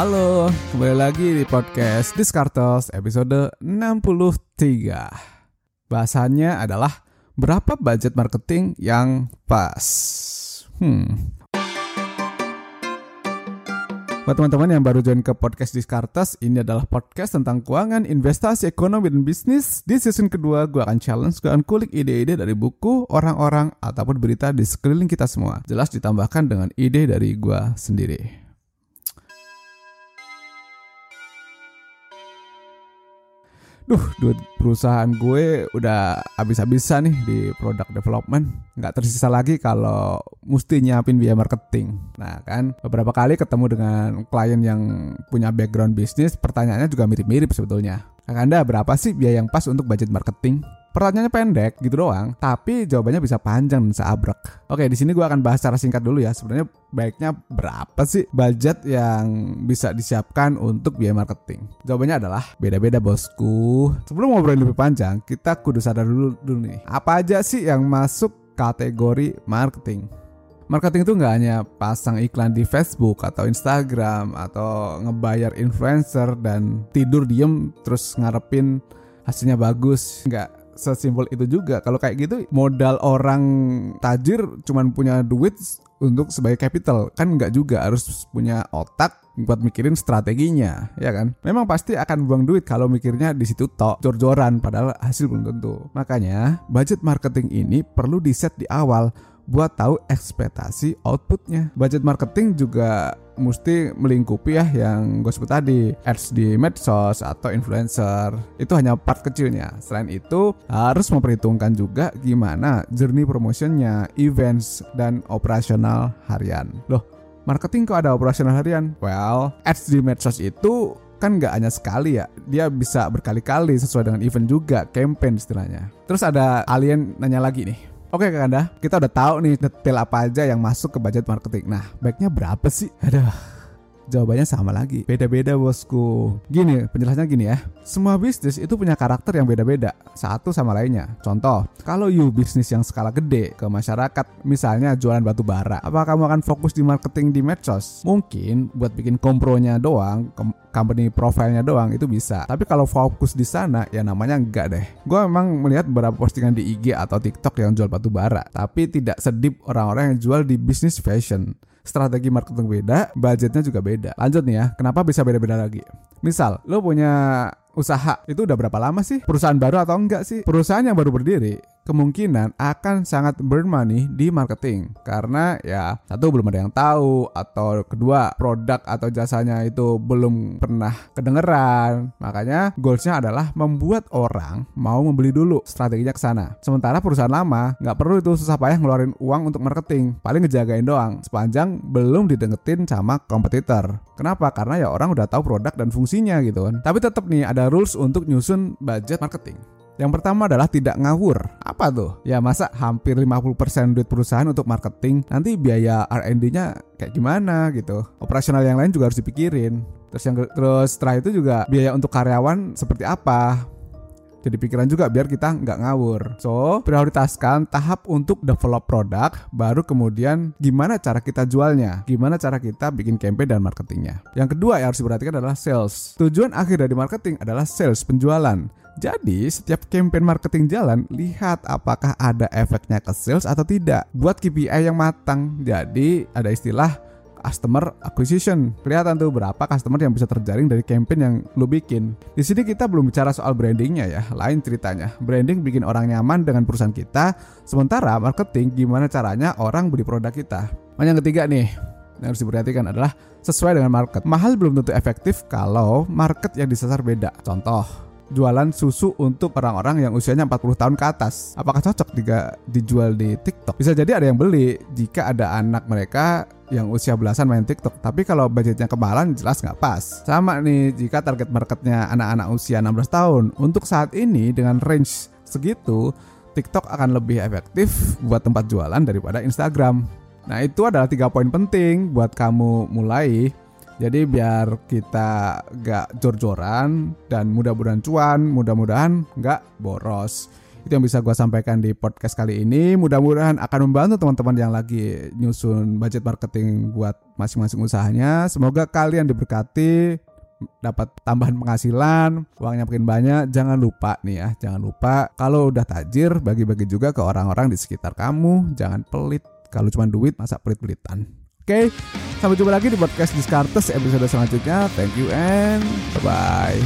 Halo, kembali lagi di podcast Diskartos episode 63. Bahasannya adalah berapa budget marketing yang pas. Hmm. Buat teman-teman yang baru join ke podcast Diskartes, ini adalah podcast tentang keuangan, investasi, ekonomi, dan bisnis. Di season kedua, gue akan challenge, gue akan kulik ide-ide dari buku, orang-orang, ataupun berita di sekeliling kita semua. Jelas ditambahkan dengan ide dari gue sendiri. Duh, duit perusahaan gue udah habis-habisan nih di product development. Nggak tersisa lagi kalau mesti nyiapin biaya marketing. Nah kan, beberapa kali ketemu dengan klien yang punya background bisnis, pertanyaannya juga mirip-mirip sebetulnya. Kak Anda berapa sih biaya yang pas untuk budget marketing? Pertanyaannya pendek gitu doang, tapi jawabannya bisa panjang dan seabrek. Oke, di sini gue akan bahas secara singkat dulu ya. Sebenarnya baiknya berapa sih budget yang bisa disiapkan untuk biaya marketing? Jawabannya adalah beda-beda bosku. Sebelum ngobrol lebih panjang, kita kudu sadar dulu dulu nih. Apa aja sih yang masuk kategori marketing? Marketing itu nggak hanya pasang iklan di Facebook atau Instagram atau ngebayar influencer dan tidur diem terus ngarepin hasilnya bagus. Nggak sesimpel itu juga. Kalau kayak gitu modal orang tajir cuman punya duit untuk sebagai capital. Kan nggak juga harus punya otak buat mikirin strateginya ya kan? Memang pasti akan buang duit kalau mikirnya di situ tok jor-joran padahal hasil belum tentu. Makanya budget marketing ini perlu di set di awal buat tahu ekspektasi outputnya. Budget marketing juga mesti melingkupi ya yang gue sebut tadi. Ads di medsos atau influencer. Itu hanya part kecilnya. Selain itu harus memperhitungkan juga gimana journey promotionnya events dan operasional harian. Loh marketing kok ada operasional harian? Well ads di medsos itu kan nggak hanya sekali ya. Dia bisa berkali-kali sesuai dengan event juga campaign istilahnya. Terus ada alien nanya lagi nih Oke Kak Anda, kita udah tahu nih detail apa aja yang masuk ke budget marketing. Nah, baiknya berapa sih? Aduh, Jawabannya sama lagi. Beda-beda bosku. Gini, penjelasannya gini ya. Semua bisnis itu punya karakter yang beda-beda. Satu sama lainnya. Contoh, kalau you bisnis yang skala gede ke masyarakat, misalnya jualan batu bara, apa kamu akan fokus di marketing di medsos? Mungkin buat bikin kompronya doang, company profilnya doang itu bisa. Tapi kalau fokus di sana, ya namanya enggak deh. Gue memang melihat beberapa postingan di IG atau TikTok yang jual batu bara, tapi tidak sedip orang-orang yang jual di bisnis fashion strategi marketing beda, budgetnya juga beda. Lanjut nih ya, kenapa bisa beda-beda lagi? Misal, lo punya usaha, itu udah berapa lama sih? Perusahaan baru atau enggak sih? Perusahaan yang baru berdiri, kemungkinan akan sangat burn money di marketing. Karena ya satu belum ada yang tahu atau kedua produk atau jasanya itu belum pernah kedengeran. Makanya goalsnya adalah membuat orang mau membeli dulu strateginya ke sana. Sementara perusahaan lama nggak perlu itu susah payah ngeluarin uang untuk marketing. Paling ngejagain doang sepanjang belum didengetin sama kompetitor. Kenapa? Karena ya orang udah tahu produk dan fungsinya gitu kan. Tapi tetap nih ada rules untuk nyusun budget marketing yang pertama adalah tidak ngawur. Apa tuh? Ya masa hampir 50% duit perusahaan untuk marketing, nanti biaya R&D-nya kayak gimana gitu. Operasional yang lain juga harus dipikirin. Terus yang terus setelah itu juga biaya untuk karyawan seperti apa? jadi pikiran juga biar kita nggak ngawur. So, prioritaskan tahap untuk develop produk, baru kemudian gimana cara kita jualnya, gimana cara kita bikin campaign dan marketingnya. Yang kedua yang harus diperhatikan adalah sales. Tujuan akhir dari marketing adalah sales, penjualan. Jadi, setiap campaign marketing jalan, lihat apakah ada efeknya ke sales atau tidak. Buat KPI yang matang. Jadi, ada istilah customer acquisition. Kelihatan tuh berapa customer yang bisa terjaring dari campaign yang lu bikin. Di sini kita belum bicara soal brandingnya ya, lain ceritanya. Branding bikin orang nyaman dengan perusahaan kita, sementara marketing gimana caranya orang beli produk kita. Dan yang ketiga nih, yang harus diperhatikan adalah sesuai dengan market. Mahal belum tentu efektif kalau market yang disasar beda. Contoh, jualan susu untuk orang-orang yang usianya 40 tahun ke atas. Apakah cocok jika dijual di TikTok? Bisa jadi ada yang beli jika ada anak mereka yang usia belasan main TikTok. Tapi kalau budgetnya kemahalan jelas nggak pas. Sama nih jika target marketnya anak-anak usia 16 tahun. Untuk saat ini dengan range segitu, TikTok akan lebih efektif buat tempat jualan daripada Instagram. Nah itu adalah tiga poin penting buat kamu mulai. Jadi biar kita gak jor-joran dan mudah-mudahan cuan, mudah-mudahan nggak boros. Itu yang bisa gue sampaikan di podcast kali ini. Mudah-mudahan akan membantu teman-teman yang lagi nyusun budget marketing buat masing-masing usahanya. Semoga kalian diberkati, dapat tambahan penghasilan, uangnya makin banyak. Jangan lupa nih ya, jangan lupa kalau udah tajir bagi-bagi juga ke orang-orang di sekitar kamu. Jangan pelit. Kalau cuma duit masa pelit-pelitan. Oke, sampai jumpa lagi di podcast Discartes episode selanjutnya. Thank you and bye-bye.